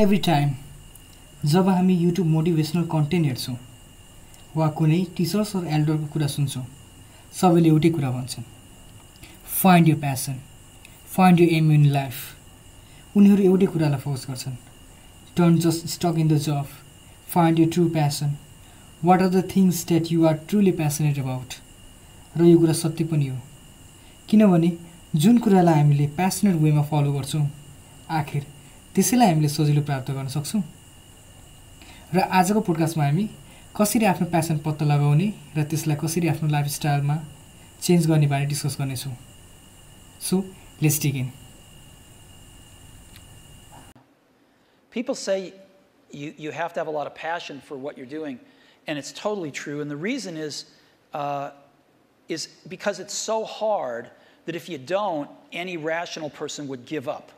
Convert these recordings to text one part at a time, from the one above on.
Every time जब हामी YouTube motivational content हेर्छौँ वा कुनै टिचर्स र एल्डरको कुरा सुन्छौँ सबैले एउटै कुरा भन्छन्। Find you passion find you aim in life उनीहरू एउटै कुरालाई फोकस गर्छन्। Don't just stuck in the job find you true passion what are the things that you are truly passionate about र यो कुरा सत्य पनि हो। किनभने जुन कुरालाई हामीले प्यासनेट वेमा फलो गर्छौँ आखिर त्यसैलाई हामीले सजिलो प्राप्त गर्न सक्छौँ र आजको पोडकास्टमा हामी कसरी आफ्नो प्यासन पत्ता लगाउने र त्यसलाई कसरी आफ्नो लाइफस्टाइलमा चेन्ज गर्ने बारे डिस्कस गर्नेछौँ so let's in People say you, you have to have a lot of passion for what you're doing, and it's totally true. And the reason is, uh, is because it's so hard that if you don't, any rational person would give up.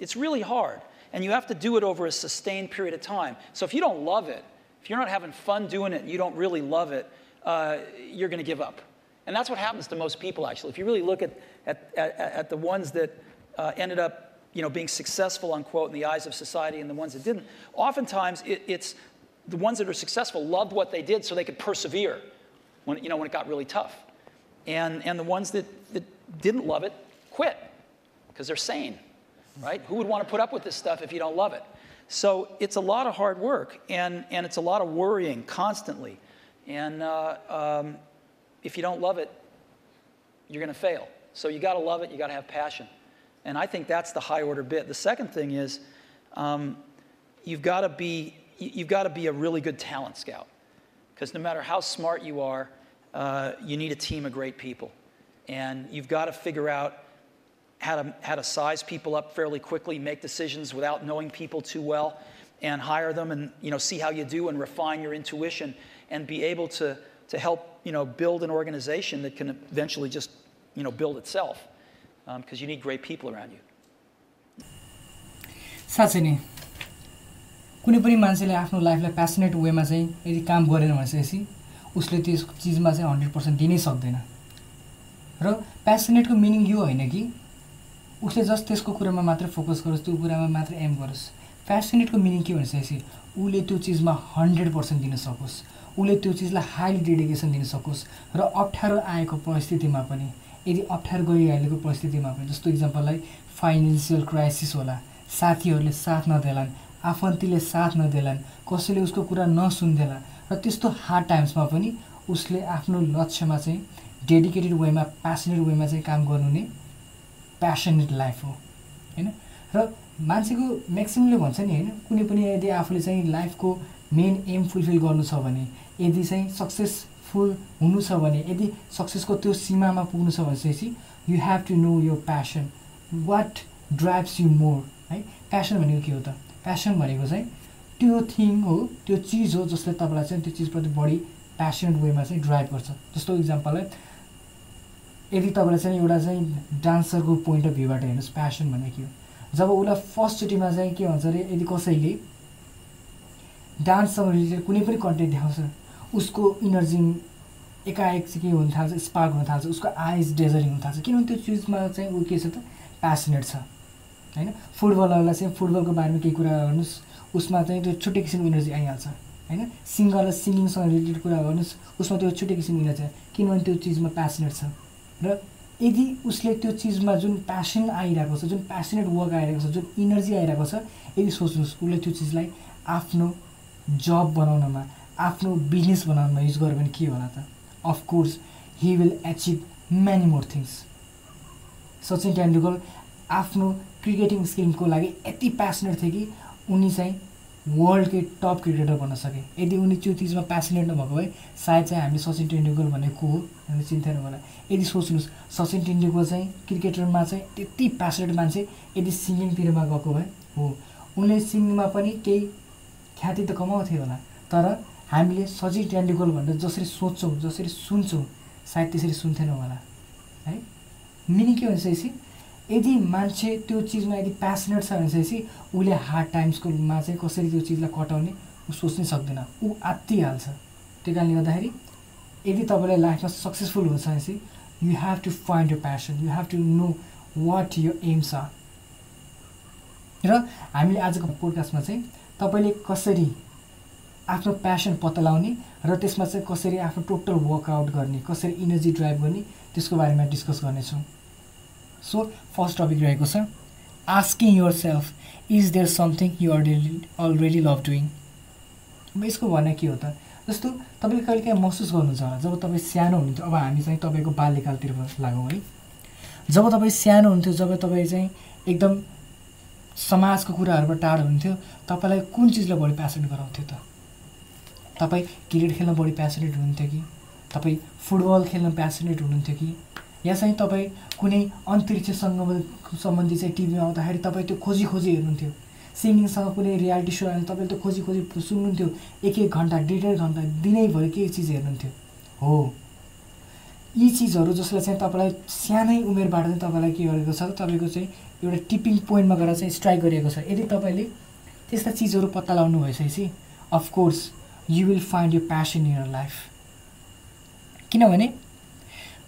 It's really hard, and you have to do it over a sustained period of time. So if you don't love it, if you're not having fun doing it, and you don't really love it, uh, you're going to give up. And that's what happens to most people, actually. If you really look at, at, at, at the ones that uh, ended up you know, being successful, unquote, in the eyes of society and the ones that didn't. Oftentimes, it, it's the ones that are successful loved what they did so they could persevere when, you know, when it got really tough. And, and the ones that, that didn't love it quit because they're sane, right? Who would want to put up with this stuff if you don't love it? So it's a lot of hard work and, and it's a lot of worrying constantly. And uh, um, if you don't love it, you're going to fail. So you got to love it, you got to have passion. And I think that's the high order bit. The second thing is um, you've got to be you've got to be a really good talent scout because no matter how smart you are, uh, you need a team of great people, and you've got to figure out how to how to size people up fairly quickly, make decisions without knowing people too well, and hire them, and you know see how you do, and refine your intuition, and be able to to help you know build an organization that can eventually just you know build itself because um, you need great people around you. साँच्चै नै कुनै पनि मान्छेले आफ्नो लाइफलाई passionate वेमा चाहिँ यदि काम गरेन भनेपछि उसले त्यस चिजमा चाहिँ हन्ड्रेड पर्सेन्ट दिनै सक्दैन र प्यासनेटको मिनिङ यो होइन कि उसले जस्ट त्यसको कुरामा मात्र फोकस गरोस् त्यो कुरामा मात्र एम गरोस्। प्यासनेटको मिनिङ के भनिसकेपछि उसले त्यो चिजमा हन्ड्रेड पर्सेन्ट दिन सकोस्। उसले त्यो चिजलाई हाइली डेडिकेसन दिन सकोस्। र अप्ठ्यारो आएको परिस्थितिमा पनि यदि अप्ठ्यारो गइहालेको परिस्थितिमा पनि जस्तो इक्जाम्पललाई फाइनेन्सियल क्राइसिस होला। साथीहरूले साथ नदेलान् आफन्तीले साथ नदेलान् कसैले उसको कुरा नसुन्देला। र त्यस्तो हार्ड टाइम्समा पनि उसले आफ्नो लक्ष्यमा चाहिँ डेडिकेटेड वेमा प्यासनेट वेमा चाहिँ काम गर्नु नै प्यासनेट लाइफ हो होइन? र मान्छेको म्याक्सिममले भन्छ नि होइन? कुनै पनि यदि आफूले चाहिँ लाइफको मेन एम फुलफिल गर्नु छ भने यदि चाहिँ सक्सेस सक्सेसफुल हुनु छ भने यदि सक्सेसको त्यो सीमामा पुग्नु छ भनेपछि यु हेभ टु नो यो passion what drives you more है प्यासन भनेको के हो त? प्यासन भनेको चाहिँ त्यो थिङ हो त्यो चिज हो जसले तपाईँलाई चाहिँ त्यो चिजप्रति बढी प्यासनेट वेमा चाहिँ ड्राइभ गर्छ। जस्तो इक्जाम्पल है यदि तपाईँलाई चाहिँ एउटा चाहिँ डान्सरको पोइन्ट अफ भ्यूबाट हेर्नुहोस् प्यासन भनेको के हो? जब उसलाई फर्स्टचोटिमा चाहिँ के भन्छ अरे यदि कसैले डान्ससँग रिलेटेड कुनै पनि कन्टेन्ट देखाउँछ उसको इनर्जी एकाएक चाहिँ के हुन थाल्छ स्पार्क हुन थाल्छ उसको आइज डेजरिङ हुन थाल्छ किनभने त्यो चिजमा चाहिँ ऊ के छ त प्यासनेट छ होइन? फुटबलरलाई चाहिँ फुटबलको बारेमा केही कुरा गर्नुहोस् उसमा चाहिँ त्यो छुट्टै किसिमको इनर्जी आइहाल्छ होइन? सिङ्गरलाई सिङ्गिङसँग रिलेटेड कुरा गर्नुहोस् उसमा त्यो छुट्टै किसिमको इनर्जी किनभने त्यो चिजमा प्यासनेट छ। र यदि उसले त्यो चिजमा जुन प्यासन आइरहेको छ जुन प्यासनेट वर्क आइरहेको छ जुन इनर्जी आइरहेको छ यदि सोच्नुहोस् उसले त्यो चिजलाई आफ्नो जब बनाउनमा आफ्नो बिजनेस बनाउनमा युज गर्यो भने के होला त? Of course he will achieve many more things Sachin Tendulkar आफ्नो क्रिकेटिङ स्किलको लागि यति प्यासनेट थियो कि उनी चाहिँ वर्ल्डकै टप क्रिकेटर बन्न सके। यदि उनी त्यो चिजमा प्यासनेट नभएको भए सायद चाहिँ हामी सचिन तेन्दुलकर भन्ने को हो? हामीले चिन्थेन होला। यदि सोच्नुहोस् सचिन तेन्दुलकर चाहिँ क्रिकेटरमा चाहिँ त्यति प्यासनेट मान्छे यदि सिङ्गिङतिरमा गएको भए हो। उनले सिङ्गिङमा पनि केही ख्याति त कमाउँथ्यो होला तर हामीले सजिलो तेन्दुलकर भनेर जसरी सोध्छौँ जसरी सुन्छौँ सायद त्यसरी सुन्थेनौँ होला। है? मिनिङ के भनेपछि यदि मान्छे त्यो चिजमा यदि प्यासनेट छ भनेपछि उसले हार्ड टाइम्सकोमा चाहिँ कसरी त्यो चिजलाई कटाउने ऊ सोच्नै सक्दैन। ऊ आत्तिहाल्छ। त्यो कारणले गर्दाखेरि यदि तपाईँलाई लाइफमा सक्सेसफुल हुन्छ भनेपछि you have to find your passion you have to know what your aims are र हामीले आजको पोडकास्टमा चाहिँ तपाईँले कसरी आफ्नो प्यासन पत्ता लगाउने र त्यसमा चाहिँ कसरी आफ्नो टोटल वर्कआउट गर्ने कसरी इनर्जी ड्राइभ गर्ने त्यसको बारेमा डिस्कस गर्नेछौँ। सो फर्स्ट टपिक रहेको छ asking yourself is there something you already already love doing अब यसको भने के हो त? जस्तो तपाईँले कहिले काहीँ महसुस गर्नुहुन्छ होला जब तपाईँ सानो हुनुहुन्थ्यो अब हामी चाहिँ तपाईँको बाल्यकालतिर लागौँ है। जब तपाईँ सानो हुन्थ्यो जब तपाईँ चाहिँ एकदम समाजको कुराहरूबाट टाढो हुन्थ्यो तपाईँलाई कुन चिजले बढी प्यासनेट गराउँथ्यो त? तपाईँ क्रिकेट खेल्न बढी प्यासनेट हुनुहुन्थ्यो कि? तपाईँ फुटबल खेल्न प्यासनेट हुनुहुन्थ्यो कि? या चाहिँ तपाईँ कुनै अन्तरिक्षसँग सम्बन्धी चाहिँ टिभीमा आउँदाखेरि तपाईँ त्यो खोजी खोजी हेर्नुहुन्थ्यो। सिङ्गिङसँग कुनै रियालिटी सो आयो तपाईँले त्यो खोजी खोजी सुन्नुहुन्थ्यो। एक एक घन्टा डेढ डेढ घन्टा दिनैभरि के चिज हेर्नुहुन्थ्यो? हो। यी चिजहरू जसलाई चाहिँ तपाईँलाई सानै उमेरबाट चाहिँ तपाईँलाई के गरेको छ तपाईँको चाहिँ एउटा टिपिङ पोइन्टमा गएर चाहिँ स्ट्राइक गरिएको छ। यदि तपाईँले त्यस्ता चिजहरू पत्ता लगाउनु भइसकेपछि of course you will find you passion in your life किनभने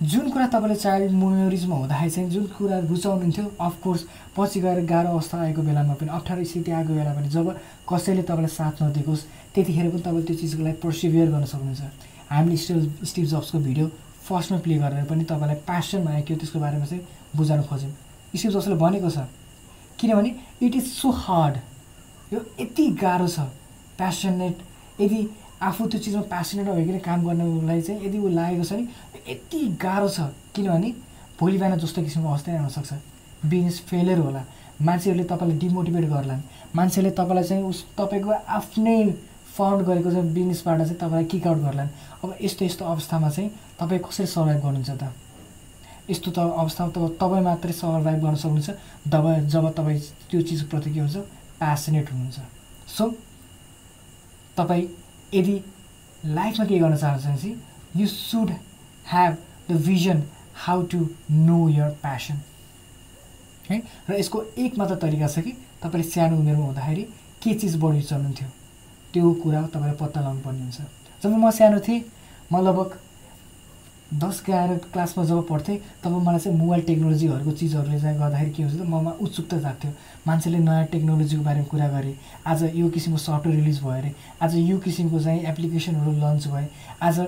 जुन कुरा तपाईँले चाइल्ड मेमोरिजमा हुँदाखेरि चाहिँ जुन कुरा रुचाउनुहुन्थ्यो अफकोर्स पछि गएर गाह्रो अवस्था आएको बेलामा पनि अप्ठ्यारो स्थिति आएको बेला पनि जब कसैले तपाईँलाई साथ नदिएकोस् त्यतिखेर पनि तपाईँ त्यो चिजको लागि पर्सिभियर गर्न सक्नुहुन्छ। हामीले स्टिभ स्टिभ जब्सको भिडियो फर्स्टमा प्ले गरेर पनि तपाईँलाई प्यासन आयो त्यसको बारेमा चाहिँ बुझाउन खोज्यौँ स्टिभ जब्सले भनेको छ किनभने इट इज सो हार्ड यो यति गाह्रो छ प्यासनेट यदि आफू त्यो चिजमा प्यासनेट नभइकन काम गर्नुलाई चाहिँ यदि ऊ लागेको छ नि यति गाह्रो छ। किनभने भोलि बिहान जस्तो किसिमको अवस्था आउनसक्छ बिजनेस फेलियर होला। मान्छेहरूले तपाईँलाई डिमोटिभेट गर्लान्। मान्छेले तपाईँलाई चाहिँ उस तपाईँको आफ्नै फाउन्ड गरेको चाहिँ बिजनेसबाट चाहिँ तपाईँलाई किक आउट गर्लान्। अब यस्तो यस्तो अवस्थामा चाहिँ तपाईँ कसरी सर्भाइभ गर्नुहुन्छ त? यस्तो त अवस्थामा त तपाईँ मात्रै सर्भाइभ गर्न सक्नुहुन्छ। जब जब तपाईँ त्यो चिजप्रति के हुन्छ प्यासनेट हुनुहुन्छ। सो तपाईँ यदि लाइफमा के गर्न चाहनुहुन्छ भनेपछि you should have the vision how to know your passion है? र यसको एक मात्र तरिका छ कि तपाईँले सानो उमेरमा हुँदाखेरि के चिज बढी चल्नुहुन्थ्यो? त्यो कुरा तपाईँले पत्ता लगाउनु पर्ने हुन्छ। जब म सानो थिएँ म लगभग दस एघार क्लासमा जब पढ्थेँ तब मलाई चाहिँ मोबाइल टेक्नोलोजीहरूको चिजहरूले चाहिँ गर्दाखेरि के हुन्छ त ममा उत्सुकता जाग्थ्यो। मान्छेले नयाँ टेक्नोलोजीको बारेमा कुरा गरे। आज यो किसिमको सफ्टवेयर रिलिज भयो अरे। आज यो किसिमको चाहिँ एप्लिकेसनहरू लन्च भए आज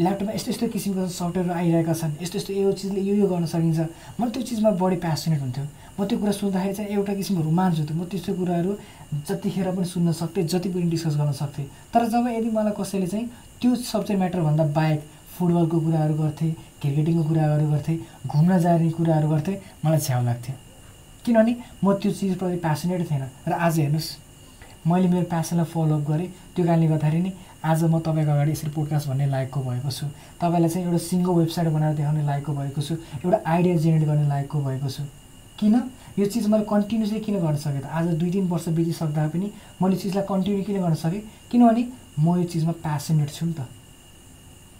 ल्यापटपमा यस्तो यस्तो किसिमको सफ्टवेयरहरू आइरहेका छन्। यस्तो यस्तो यो चिजले यो यो गर्न सकिन्छ। म त्यो चिजमा बढी प्यासनेट हुन्थ्यो। म त्यो कुरा सुन्दाखेरि चाहिँ एउटा किसिमको रोमान्च हुन्थ्यो। म त्यस्तो कुराहरू जतिखेर पनि सुन्न सक्थेँ जति पनि डिस्कस गर्न सक्थेँ। तर जब यदि मलाई कसैले चाहिँ त्यो सब्जेक्ट म्याटरभन्दा बाहेक फुटबलको कुराहरू गर्थेँ क्रिकेटिङको कुराहरू गर्थेँ घुम्न जाने कुराहरू गर्थेँ मलाई छ्याउ लाग्थ्यो। किनभने म त्यो चिजप्रति प्यासनेट थिएन। र आज हेर्नुहोस् मैले मेरो प्यासनलाई फलोअप गरेँ। त्यो कारणले गर्दाखेरि नै आज म तपाईँको अगाडि यसरी पोडकास्ट भन्ने लायकको भएको छु। तपाईँलाई चाहिँ एउटा सिङ्गल वेबसाइट बनाएर देखाउने लायकको भएको छु। एउटा आइडिया जेनेरेट गर्ने लायकको भएको छु। किन? यो चिज मैले कन्टिन्युसली किन गर्न सकेँ त? आज दुई तिन वर्ष बितिसक्दा पनि मैले चिजलाई कन्टिन्यू किन गर्न सकेँ? किनभने म यो चिजमा प्यासनेट छु नि त।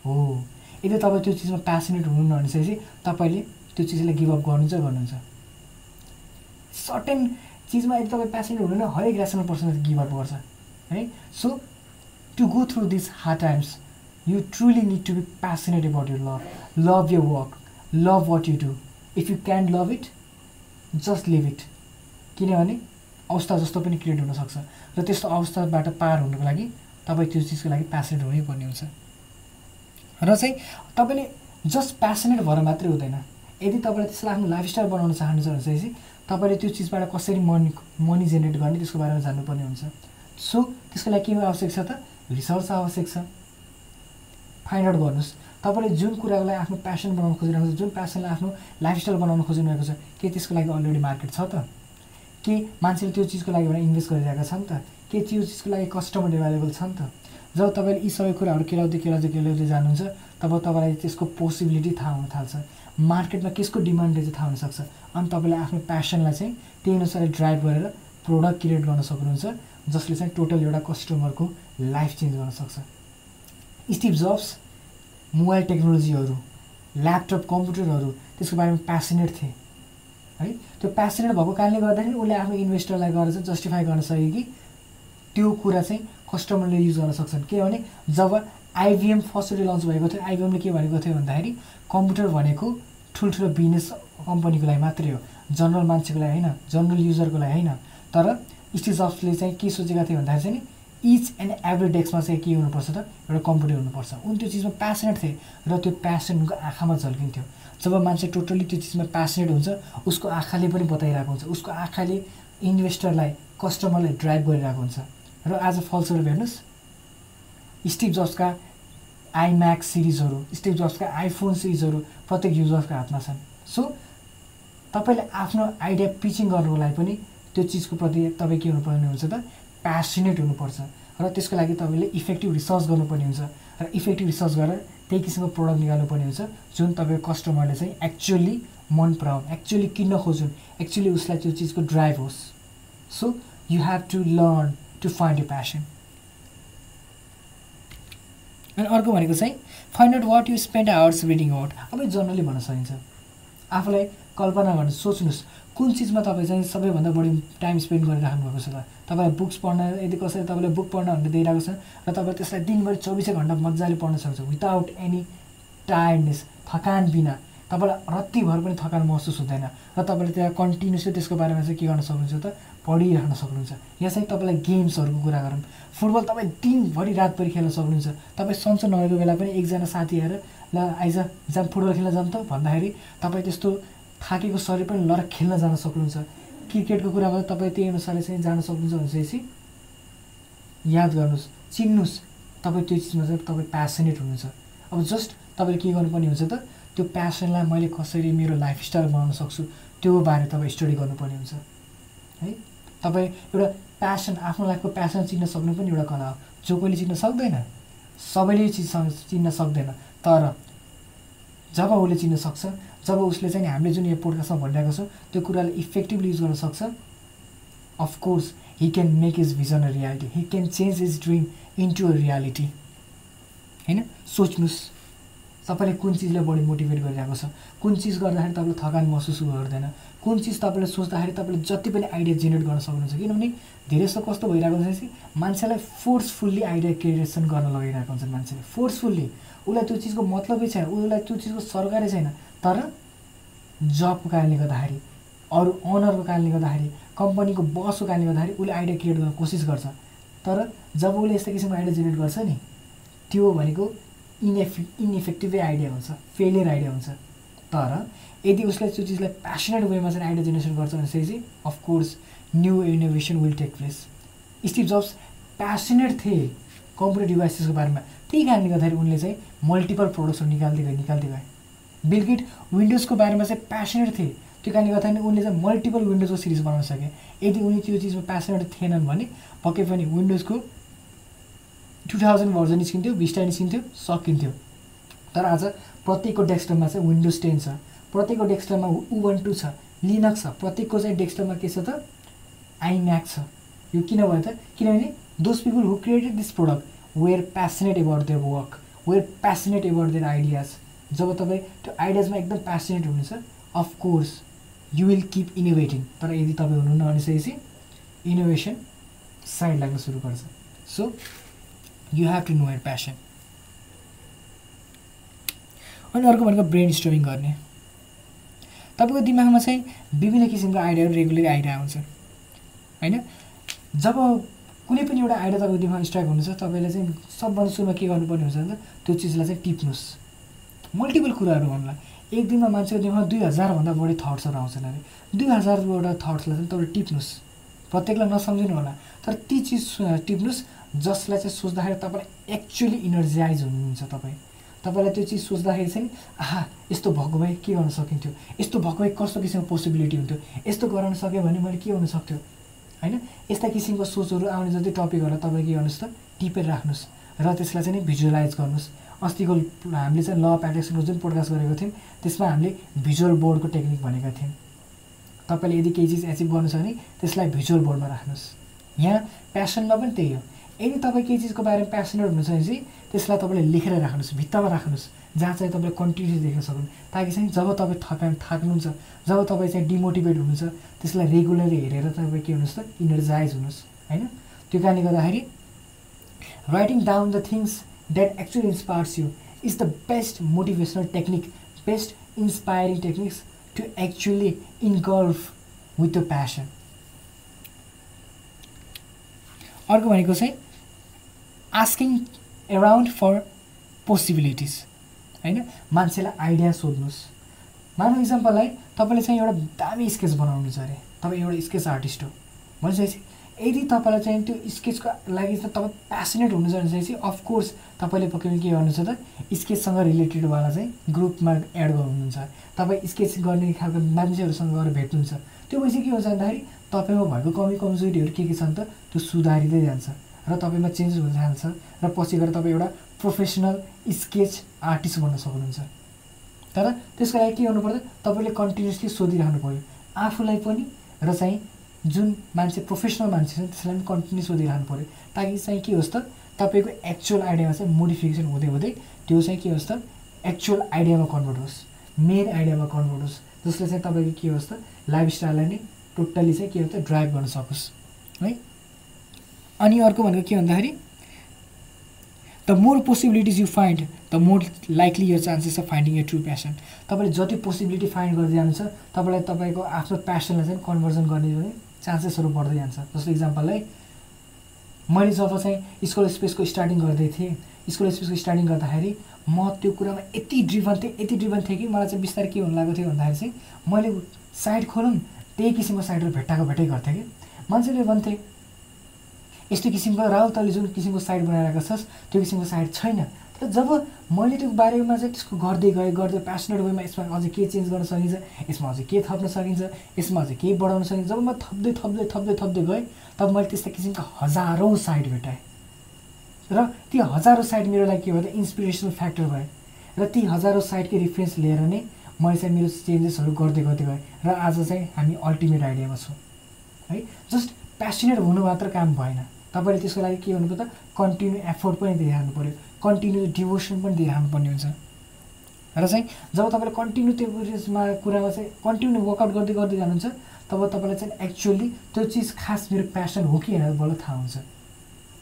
हो। यदि तपाईँ त्यो चिजमा प्यासनेट हुनुहुन्न भनेपछि तपाईँले त्यो चिजलाई गिभअप गर्नुहुन्छ गर्नुहुन्छ। सर्टेन चिजमा यदि तपाईँ प्यासनेट हुनुहुन्न हरेक ऱ्यासनल पर्सन गिभअप गर्छ। है? So to go through this hard times you truly need to be passionate about your love love your work love what you do if you can love it just live it किनभने अवस्था जस्तो पनि create हुनसक्छ। र त्यस्तो अवस्थाबाट पार हुनुको लागि तपाईँ त्यो चिजको लागि प्यासनेट हुनैपर्ने हुन्छ। र चाहिँ तपाईँले जस्ट प्यासनेट भएर मात्रै हुँदैन। यदि तपाईँले त्यसलाई आफ्नो लाइफस्टाइल बनाउन चाहनुहुन्छ भने चाहिँ तपाईँले त्यो चिजबाट कसरी मनी मनी जेनेरेट गर्ने त्यसको बारेमा जान्नुपर्ने हुन्छ। सो त्यसको लागि के आवश्यक छ त? रिसर्च आवश्यक छ। फाइन्ड आउट गर्नुहोस्। तपाईँले जुन कुरालाई आफ्नो प्यासन बनाउन खोजिरहेको छ जुन प्यासनलाई आफ्नो लाइफस्टाइल बनाउन खोजिरहेको छ के त्यसको लागि अलरेडी मार्केट छ त? के मान्छेले त्यो चिजको लागि भनेर इन्भेस्ट गरिरहेका छन् त? के त्यो चिजको लागि कस्टमर एभाइलेबल छन् त? जब तपाईँले यी सबै कुराहरू केलाउँदै केलाउँदै केलाउँदै जानुहुन्छ तब तपाईँलाई त्यसको पोसिबिलिटी थाहा हुन थाल्छ। मार्केटमा केसको डिमान्ड चाहिँ थाहा हुनसक्छ अनि तपाईँले आफ्नो प्यासनलाई चाहिँ त्यही अनुसार ड्राइभ गरेर प्रोडक्ट क्रिएट गर्न सक्नुहुन्छ जसले चाहिँ टोटल एउटा कस्टमरको लाइफ चेन्ज गर्न सक्छ। स्टिभ जब्स मोबाइल टेक्नोलोजीहरू ल्यापटप कम्प्युटरहरू त्यसको बारेमा प्यासनेट थिए। है? त्यो प्यासनेट भएको कारणले गर्दाखेरि उसले आफ्नो इन्भेस्टरलाई गएर चाहिँ जस्टिफाई गर्न सक्यो कि त्यो कुरा चाहिँ कस्टमरले युज गर्न सक्छन्। किनभने जब आइबिएम फर्स्टली लन्च भएको थियो आइबिएमले के भनेको थियो भन्दाखेरि कम्प्युटर भनेको ठुल्ठुलो बिजनेस कम्पनीको लागि मात्रै हो। जनरल मान्छेको लागि होइन जनरल युजरको लागि होइन। तर स्टिभ जब्सले चाहिँ के सोचेका थिए भन्दाखेरि चाहिँ इच एन्ड एभ्री डेस्कमा चाहिँ के हुनुपर्छ त एउटा कम्प्युटर हुनुपर्छ। उनी त्यो चिजमा प्यासनेट थिए र त्यो प्यासन उनको आँखामा झल्किन्थ्यो। जब मान्छे टोटल्ली त्यो चिजमा प्यासनेट हुन्छ उसको आँखाले पनि बताइरहेको हुन्छ। उसको आँखाले इन्भेस्टरलाई कस्टमरलाई ड्राइभ गरिरहेको हुन्छ। र आज फलस्वरूप हेर्नुहोस् स्टिभ जब्सका आइम्याक्स सिरिजहरू स्टिभ जब्सका आइफोन सिरिजहरू प्रत्येक युजर्सको हातमा छन्। सो तपाईँले आफ्नो आइडिया पिचिङ गर्नुको लागि पनि त्यो चिजको प्रति तपाईँ के हुनुपर्ने हुन्छ त प्यासनेट हुनुपर्छ र त्यसको लागि तपाईँले इफेक्टिभ रिसर्च गर्नुपर्ने हुन्छ र इफेक्टिभ रिसर्च गरेर त्यही किसिमको प्रडक्ट निकाल्नुपर्ने हुन्छ जुन तपाईँको कस्टमरले चाहिँ एक्चुअली मन पराउन् एक्चुअली किन्न खोजुन् एक्चुअली उसलाई त्यो चिजको ड्राइभ होस्। So you have to learn to find you passion अनि अर्को भनेको चाहिँ find out what you spend hours reading out अब जर्नली भन्न सकिन्छ। आफूलाई कल्पना गर्नु सोच्नुहोस् कुन चिजमा तपाईँ चाहिँ सबैभन्दा बढी टाइम स्पेन्ड गरिराख्नु भएको छ त? तपाईँलाई बुक्स पढ्न यदि कसैले तपाईँले बुक पढ्न भनेर दिइरहेको छ र तपाईँ त्यसलाई दिनभरि चौबिसै घन्टा मजाले पढ्न सक्छ विदाउट एनी टायर्डनेस थकान बिना। तपाईँलाई रत्तिभर पनि थकान महसुस हुँदैन र तपाईँले त्यहाँ कन्टिन्युसली त्यसको बारेमा चाहिँ के गर्न सक्नुहुन्छ त पढिराख्न सक्नुहुन्छ। यहाँ चाहिँ तपाईँलाई गेम्सहरूको कुरा गरौँ। फुटबल तपाईँ दिनभरि रातभरि खेल्न सक्नुहुन्छ। तपाईँ सन्चो नभएको बेला पनि एकजना साथी आएर ल आइज जाम फुटबल खेल्न जाऊँ त। भन्दाखेरि तपाईँ त्यस्तो थाकेको शरीर पनि लर खेल्न जान सक्नुहुन्छ। क्रिकेटको कुरामा तपाईँ त्यही अनुसारले चाहिँ जान सक्नुहुन्छ भनेपछि याद गर्नुहोस् चिन्नुहोस् तपाईँ त्यो चिजमा चाहिँ तपाईँ प्यासनेट हुनुहुन्छ। अब जस्ट तपाईँले के गर्नुपर्ने हुन्छ त त्यो प्यासनलाई मैले कसरी मेरो लाइफस्टाइल बनाउन सक्छु त्यो बारे तपाईँ स्टडी गर्नुपर्ने हुन्छ है? तपाईँ एउटा प्यासन आफ्नो लाइफको प्यासन चिन्न सक्नु पनि एउटा कला हो। जो कोहीले चिन्न सक्दैन सबैले चिजसँग चिन्न सक्दैन तर जब उसले चिन्न सक्छ जब उसले चाहिँ हामीले जुन यो पोडकास्टमा भनिरहेको छौँ त्यो कुरालाई इफेक्टिभली युज गर्न सक्छ of course he can make his vision a reality he can change his dream into a reality होइन? सोच्नुहोस्। तपाईँले कुन चिजले बढी मोटिभेट गरिरहेको छ? कुन चिज गर्दाखेरि तपाईँले थकान महसुस गर्दैन? कुन चिज तपाईँले सोच्दाखेरि तपाईँले जति पनि आइडिया जेनेरेट गर्न सक्नुहुन्छ? किनभने धेरै जस्तो कस्तो भइरहेको हुन्छ मान्छेलाई फोर्सफुल्ली आइडिया क्रिएसन गर्न लगाइरहेको हुन्छ मान्छेले। फोर्सफुल्ली। उसलाई त्यो चिजको मतलबै छैन। उसलाई त्यो चिजको सरकारै छैन। तर जबको कारणले गर्दाखेरि अरू अनरको कारणले गर्दाखेरि कम्पनीको बसको कारणले गर्दाखेरि उसले आइडिया क्रिएट गर्न कोसिस गर्छ। तर जब उसले यस्तो किसिमको आइडिया जेनेरेट गर्छ नि त्यो भनेको इनएफि इनइफेक्टिभै आइडिया हुन्छ फेलियर आइडिया हुन्छ। तर यदि उसले त्यो चिजलाई प्यासनेट वेमा चाहिँ आइडिया जेनेरेसन गर्छ भने चाहिँ of course new innovation will take place Steve Jobs passionate थिए कम्प्युटर डिभाइसेसको बारेमा। त्यही कारणले गर्दाखेरि उनले चाहिँ मल्टिपल प्रोडक्ट्सहरू निकाल्दै गए निकाल्दै गए। बिलकिट विन्डोजको बारेमा चाहिँ प्यासनेट थिए। त्यो कारणले गर्दाखेरि उनले चाहिँ मल्टिपल विन्डोजको सिरिज बनाउन सके। यदि उनी त्यो चिजमा प्यासनेट थिएनन् भने पक्कै पनि विन्डोजको टु थाउजन्ड भर्जन निस्किन्थ्यो बिस्टा निस्किन्थ्यो सकिन्थ्यो। तर आज प्रत्येकको डेस्कटपमा चाहिँ विन्डोज टेन छ। प्रत्येकको डेस्कटपमा उवन टू छ। लिनक्स छ। प्रत्येकको चाहिँ डेस्कटपमा के छ त? आइम्याक्स छ। यो किन भयो त? किनभने those people who created this product were passionate about their work were passionate about their ideas जब तपाईँ त्यो आइडियाजमा एकदम प्यासनेट हुनुहुन्छ of course you will keep innovating तर यदि तपाईँ हुनुहुन्न भनेपछि इनोभेसन साइड लाग्न सुरु गर्छ। So you have to know your passion अनि अर्को भनेको ब्रेन स्टोरिङ गर्ने। तपाईँको दिमागमा चाहिँ विभिन्न किसिमको आइडियाहरू रेगुलर आइडिया हुन्छ होइन? जब कुनै पनि एउटा आइडिया तपाईँको दिमागमा स्ट्राइक हुनुहुन्छ तपाईँले चाहिँ सबभन्दा सुरुमा के गर्नुपर्ने हुन्छ भने त्यो चिजलाई चाहिँ टिप्नुहोस्। मल्टिपल कुराहरू भन्नुलाई एक दिनमा मान्छेको दिमागमा दुई हजारभन्दा बढी थट्सहरू आउँछन् अरे। दुई हजारवटा थट्सलाई चाहिँ तपाईँले टिप्नुहोस्। प्रत्येकलाई नसम्झिनु होला तर ती चिज टिप्नुहोस्। जसलाई चाहिँ सोच्दाखेरि तपाईँलाई एक्चुली इनर्जाइज हुनुहुन्छ तपाईँ। तपाईँलाई त्यो चिज सोच्दाखेरि चाहिँ आहा यस्तो भएको भए के गर्न सकिन्थ्यो? यस्तो भएको भए कस्तो किसिमको पोसिबिलिटी हुन्थ्यो? यस्तो गराउन सक्यो भने मैले के हुनसक्थ्यो होइन? यस्ता किसिमको सोचहरू आउने जति टपिकहरूलाई तपाईँ के गर्नुहोस् त? टिपेर राख्नुहोस् र त्यसलाई चाहिँ भिजुअलाइज गर्नुहोस्। अस्तिको हामीले चाहिँ ल अफ एट्रेक्सनको जुन पोडकास्ट गरेको थियौँ त्यसमा हामीले भिजुअल बोर्डको टेक्निक भनेका थियौँ। तपाईँले यदि केही चिज एचिभ गर्नु छ भने त्यसलाई भिजुअल बोर्डमा राख्नुहोस्। यहाँ प्यासनमा पनि त्यही हो। यदि तपाईँ केही चिजको बारेमा प्यासनेट हुनुहुन्छ भने चाहिँ त्यसलाई तपाईँले लेखेर राख्नुहोस् भित्तामा राख्नुहोस् जहाँ चाहिँ तपाईँले कन्टिन्युसली देख्न सक्नु ताकि चाहिँ जब तपाईँ थका थाक्नुहुन्छ जब तपाईँ चाहिँ डिमोटिभेट हुनुहुन्छ त्यसलाई रेगुलरली हेरेर तपाईँ के हुनुहोस् त इनर्जाइज हुनुहोस् होइन? त्यो कारणले गर्दाखेरि writing down the things that actually inspires you is the best motivational technique best inspiring techniques to actually involve with the passion अर्को भनेको चाहिँ आस्किङ एराउन्ड फर पोसिबिलिटिज होइन? मान्छेलाई आइडिया सोध्नुहोस्। मानव इक्जाम्पललाई तपाईँले चाहिँ एउटा दामी स्केच बनाउनु छ अरे। तपाईँ एउटा स्केच आर्टिस्ट हो। भनेपछि यदि तपाईँलाई चाहिँ त्यो स्केचको लागि चाहिँ तपाईँ प्यासनेट हुनुहुन्छ भने चाहिँ अफकोर्स तपाईँले पक्कै के गर्नु छ त स्केचसँग रिलेटेडवाला चाहिँ ग्रुपमा एड गर्नुहुन्छ। तपाईँ स्केच गर्ने खालको मान्छेहरूसँग गएर भेट्नुहुन्छ। त्यो भएपछि के हुन्छ भन्दाखेरि तपाईँमा भएको कमी कमजोरीहरू के के छन् त? त्यो सुधारिँदै जान्छ। र तपाईँमा चेन्ज हुन जान्छ र पछि गएर तपाईँ एउटा प्रोफेसनल स्केच आर्टिस्ट बन्न सक्नुहुन्छ। तर त्यसको लागि के गर्नु पर्छ तपाईँले कन्टिन्युसली सोधिरहनु पऱ्यो। आफूलाई पनि र चाहिँ जुन मान्छे प्रोफेसनल मान्छे छ त्यसलाई पनि कन्टिन्यू सोधिरहनु पऱ्यो। ताकि चाहिँ के होस् त तपाईँको एक्चुअल आइडियामा चाहिँ मोडिफिकेसन हुँदै हुँदै त्यो चाहिँ के होस् त एक्चुअल आइडियामा कन्भर्ट होस्। मेन आइडियामा कन्भर्ट होस्। जसले चाहिँ तपाईँको के होस् त लाइफस्टाइललाई नै टोटल्ली चाहिँ के त ड्राइभ गर्न सकोस्। है? अनि अर्को भनेको के भन्दाखेरि the more possibilities you find the more likely your chances of finding a true passion तपाईँले जति पोसिबिलिटी फाइन्ड गर्दै जानुहुन्छ तपाईँलाई तपाईँको आफ्नो प्यासनलाई चाहिँ कन्भर्जन गर्ने चान्सेसहरू बढ्दै जान्छ। जस्तो इक्जाम्पललाई मैले जब चाहिँ स्कुल स्पेसको स्टार्टिङ गर्दै थिएँ स्कुल स्पेसको स्टार्टिङ गर्दाखेरि म त्यो कुरामा यति ड्रिभन थिएँ यति ड्रिभन थिएँ कि मलाई चाहिँ बिस्तारै के हुनु लागेको थियो भन्दाखेरि चाहिँ मैले साइड खोलौँ त्यही किसिमको साइडहरू भेट्टाएको भेटै गर्थेँ कि। मान्छेले भन्थे यस्तो किसिमको राहुल तैँले जुन किसिमको साइड बनाइरहेको छस् त्यो किसिमको साइड छैन। तर जब मैले त्यो बारेमा चाहिँ त्यसको गर्दै गएँ गर्दै प्यासनेट वेमा यसमा अझै के चेन्ज गर्न सकिन्छ यसमा अझै के थप्न सकिन्छ यसमा अझै के बढाउन सकिन्छ जब म थप्दै थप्दै थप्दै थप्दै गएँ तब मैले त्यस्ता किसिमका हजारौँ साइड भेटाएँ र ती हजारौँ साइड मेरो लागि के भयो इन्सपिरेसनल फ्याक्टर भयो। र ती हजारौँ साइडकै रिफरेन्स लिएर नै मैले चाहिँ मेरो चेन्जेसहरू गर्दै गर्दै गएँ। र आज चाहिँ हामी अल्टिमेट आइडियामा छौँ। है जस्ट प्यासनेट हुनु मात्र काम भएन। तपाईँले त्यसको लागि के भन्नु त कन्टिन्यू एफोर्ट पनि दिइरहनु पऱ्यो कन्टिन्यू डिभोसन पनि दिइरहनु पर्ने हुन्छ। र चाहिँ जब तपाईँले कन्टिन्यू त्यो उयसमा कुरामा चाहिँ कन्टिन्यू वर्कआउट गर्दै गर्दै जानुहुन्छ तब तपाईँलाई चाहिँ एक्चुअली त्यो चिज खास मेरो प्यासन हो कि होइन बल्ल थाहा हुन्छ।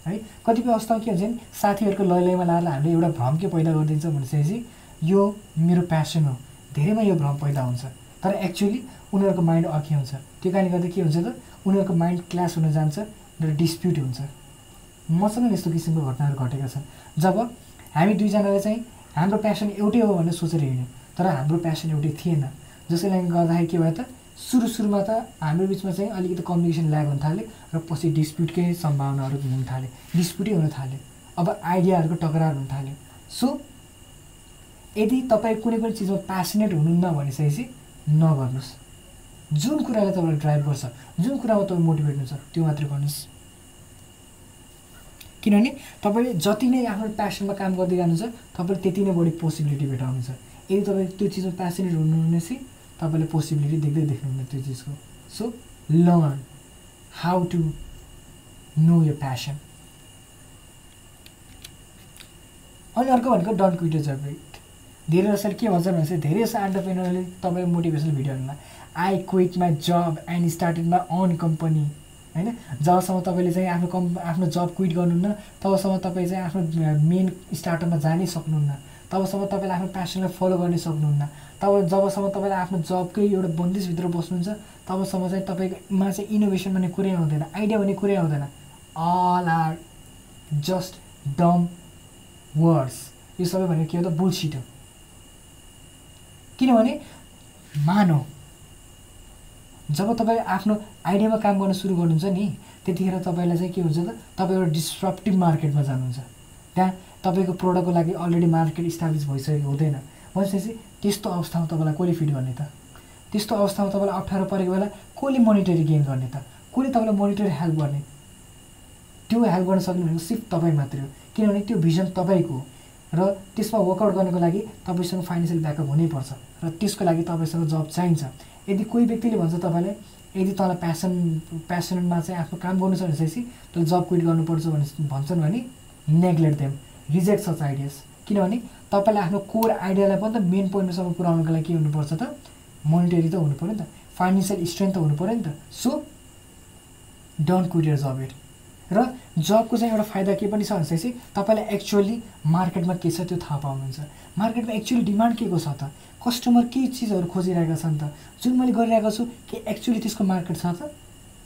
है? कतिपय अवस्थामा के हुन्छ नि साथीहरूको लय लयमा लाएर हामीले एउटा भ्रम के पैदा गरिदिन्छ भनेपछि यो मेरो प्यासन हो। धेरैमा यो भ्रम पैदा हुन्छ। तर एक्चुअली उनीहरूको माइन्ड अर्कै हुन्छ। त्यो कारणले गर्दा के हुन्छ त? उनीहरूको माइन्ड क्लास हुन जान्छ। र डिस्प्युट हुन्छ। मसँग यस्तो किसिमको घटनाहरू घटेका छन्। जब हामी दुईजनाले चाहिँ हाम्रो प्यासन एउटै हो भनेर सोचेर हिँड्यौँ तर हाम्रो प्यासन एउटै थिएन। जसले गर्दाखेरि के भयो त सुरु सुरुमा त हाम्रो बिचमा चाहिँ अलिकति कम्युनिकेसन ल्याग हुन थाल्यो र पछि डिस्प्युटकै सम्भावनाहरू हुन थाल्यो। डिस्प्युटै हुन थाल्यो। अब आइडियाहरूको टकरार हुन थाल्यो। सो यदि तपाईँ कुनै पनि चिजमा प्यासनेट हुनुहुन्न भनिसकेपछि नगर्नुहोस्। जुन कुराले तपाईँलाई ड्राइभ गर्छ जुन कुरामा तपाईँ मोटिभेट हुन्छ त्यो मात्रै गर्नुहोस्। किनभने तपाईँले जति नै आफ्नो प्यासनमा काम गर्दै जानुहुन्छ तपाईँले त्यति नै बढी पोसिबिलिटी भेटाउनुहुन्छ। यदि तपाईँ त्यो चिजमा प्यासनेट चाहिँ तपाईँले पोसिबिलिटी देख्दै देख्नुहुन्न त्यो चिजको। So learn how to know your passion अनि अर्को भनेको डन्ट क्विट जब इट धेरै जसरी के भन्छ भने चाहिँ धेरै जस्तो एन्टरप्रेनरले तपाईँ मोटिभेसनल भिडियोहरूमा I quit my job and started my own company होइन? जबसम्म तपाईँले चाहिँ आफ्नो कम् आफ्नो जब क्विट गर्नुहुन्न तबसम्म तपाईँ चाहिँ आफ्नो मेन स्टार्टअपमा जानै सक्नुहुन्न तबसम्म तपाईँले आफ्नो प्यासनलाई फलो गर्न सक्नुहुन्न तब जबसम्म तपाईँले आफ्नो जबकै एउटा बन्दिसभित्र बस्नुहुन्छ तबसम्म चाहिँ तपाईँकोमा चाहिँ इनोभेसन भन्ने कुरै आउँदैन आइडिया भन्ने कुरै आउँदैन. All are just dumb words यो सबै भनेको के हो त? बुलसिट हो। किनभने मानव जब तपाईँ आफ्नो आइडियामा काम गर्न सुरु गर्नुहुन्छ नि त्यतिखेर तपाईँलाई चाहिँ के हुन्छ त तपाईँ एउटा डिस्ट्रप्टिभ मार्केटमा जानुहुन्छ। त्यहाँ तपाईँको प्रोडक्टको लागि अलरेडी मार्केट इस्टाब्लिस भइसकेको हुँदैन। भनेपछि त्यस्तो अवस्थामा तपाईँलाई कसले फिट गर्ने त? त्यस्तो अवस्थामा तपाईँलाई अप्ठ्यारो परेको बेला कसले मोनिटरी गेन गर्ने त? कसले तपाईँलाई मोनिटरी हेल्प गर्ने? त्यो हेल्प गर्न सक्ने भनेको सिर्फ तपाईँ मात्रै हो। किनभने त्यो भिजन तपाईँको हो। र त्यसमा वर्कआउट गर्नको लागि तपाईँसँग फाइनेन्सियल ब्याकअप हुनैपर्छ। र त्यसको लागि तपाईँसँग जब चाहिन्छ। यदि कोही व्यक्तिले भन्छ तपाईँलाई यदि तँलाई प्यासन प्यासनमा चाहिँ आफ्नो काम गर्नु छ भनेपछि तैँले जब क्विट गर्नुपर्छ भने भन्छन् भने neglect them reject such ideas किनभने तपाईँले आफ्नो कोर आइडियालाई पनि त मेन पोइन्टसम्म पुऱ्याउनुको लागि के हुनुपर्छ त? मोनिटरी त हुनु पऱ्यो नि त फाइनेन्सियल स्ट्रेन्थ त हुनु पऱ्यो नि त. So don't quit your job it र जबको चाहिँ एउटा फाइदा के पनि छ भनेपछि तपाईँलाई एक्चुअली मार्केटमा के छ त्यो थाहा पाउनुहुन्छ। मार्केटमा एक्चुअली डिमान्ड के को छ त? कस्टमर के चिजहरू खोजिरहेका छन् त। जुन मैले गरिरहेको छु के एक्चुली त्यसको मार्केट छ त?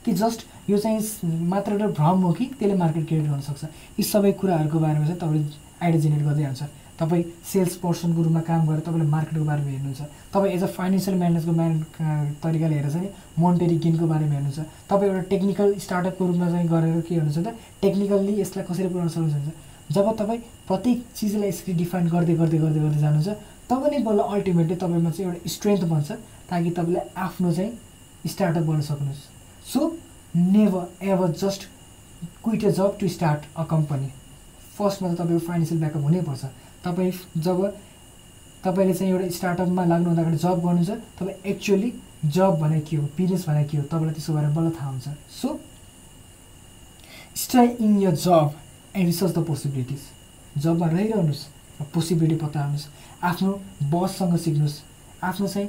कि जस्ट यो चाहिँ मात्र एउटा भ्रम हो कि त्यसले मार्केट क्रिएट गर्नसक्छ यी सबै कुराहरूको बारेमा चाहिँ तपाईँले आइडिया जेनेरेट गर्दै जान्छ। तपाईँ सेल्स पर्सनको रूपमा काम गरेर तपाईँले मार्केटको बारेमा हेर्नुहुन्छ। तपाईँ एज अ फाइनेन्सियल म्यानेजको म्यान तरिकाले हेरेर चाहिँ मोन्टेरी गेनको बारेमा हेर्नुहुन्छ। तपाईँ एउटा टेक्निकल स्टार्टअपको रूपमा चाहिँ गरेर के हेर्नुहुन्छ त? टेक्निकल्ली यसलाई कसरी पुऱ्याउन सक्नुहुन्छ। जब तपाईँ प्रत्येक चिजलाई यसरी डिफाइन गर्दै गर्दै गर्दै गर्दै जानुहुन्छ तब नै बल्ल अल्टिमेटली तपाईँमा चाहिँ एउटा स्ट्रेन्थ बन्छ ताकि तपाईँले आफ्नो चाहिँ स्टार्टअप गर्न सक्नुहोस्। So never ever just quit a job to start a company फर्स्टमा त तपाईँको फाइनेन्सियल ब्याकअप हुनैपर्छ। तपाईँ जब तपाईँले चाहिँ एउटा स्टार्टअपमा लाग्नु अगाडि जब गर्नुहुन्छ तपाईँ एक्चुअली जब भने के हो? बिजनेस भने के हो? तपाईँलाई त्यसको बारेमा बल्ल थाहा हुन्छ। So stay in your job and research the possibilities जबमा रहिरहनुहोस् र पोसिबिलिटी पत्ताउनुहोस् आफ्नो बससँग सिक्नुहोस्। आफ्नो चाहिँ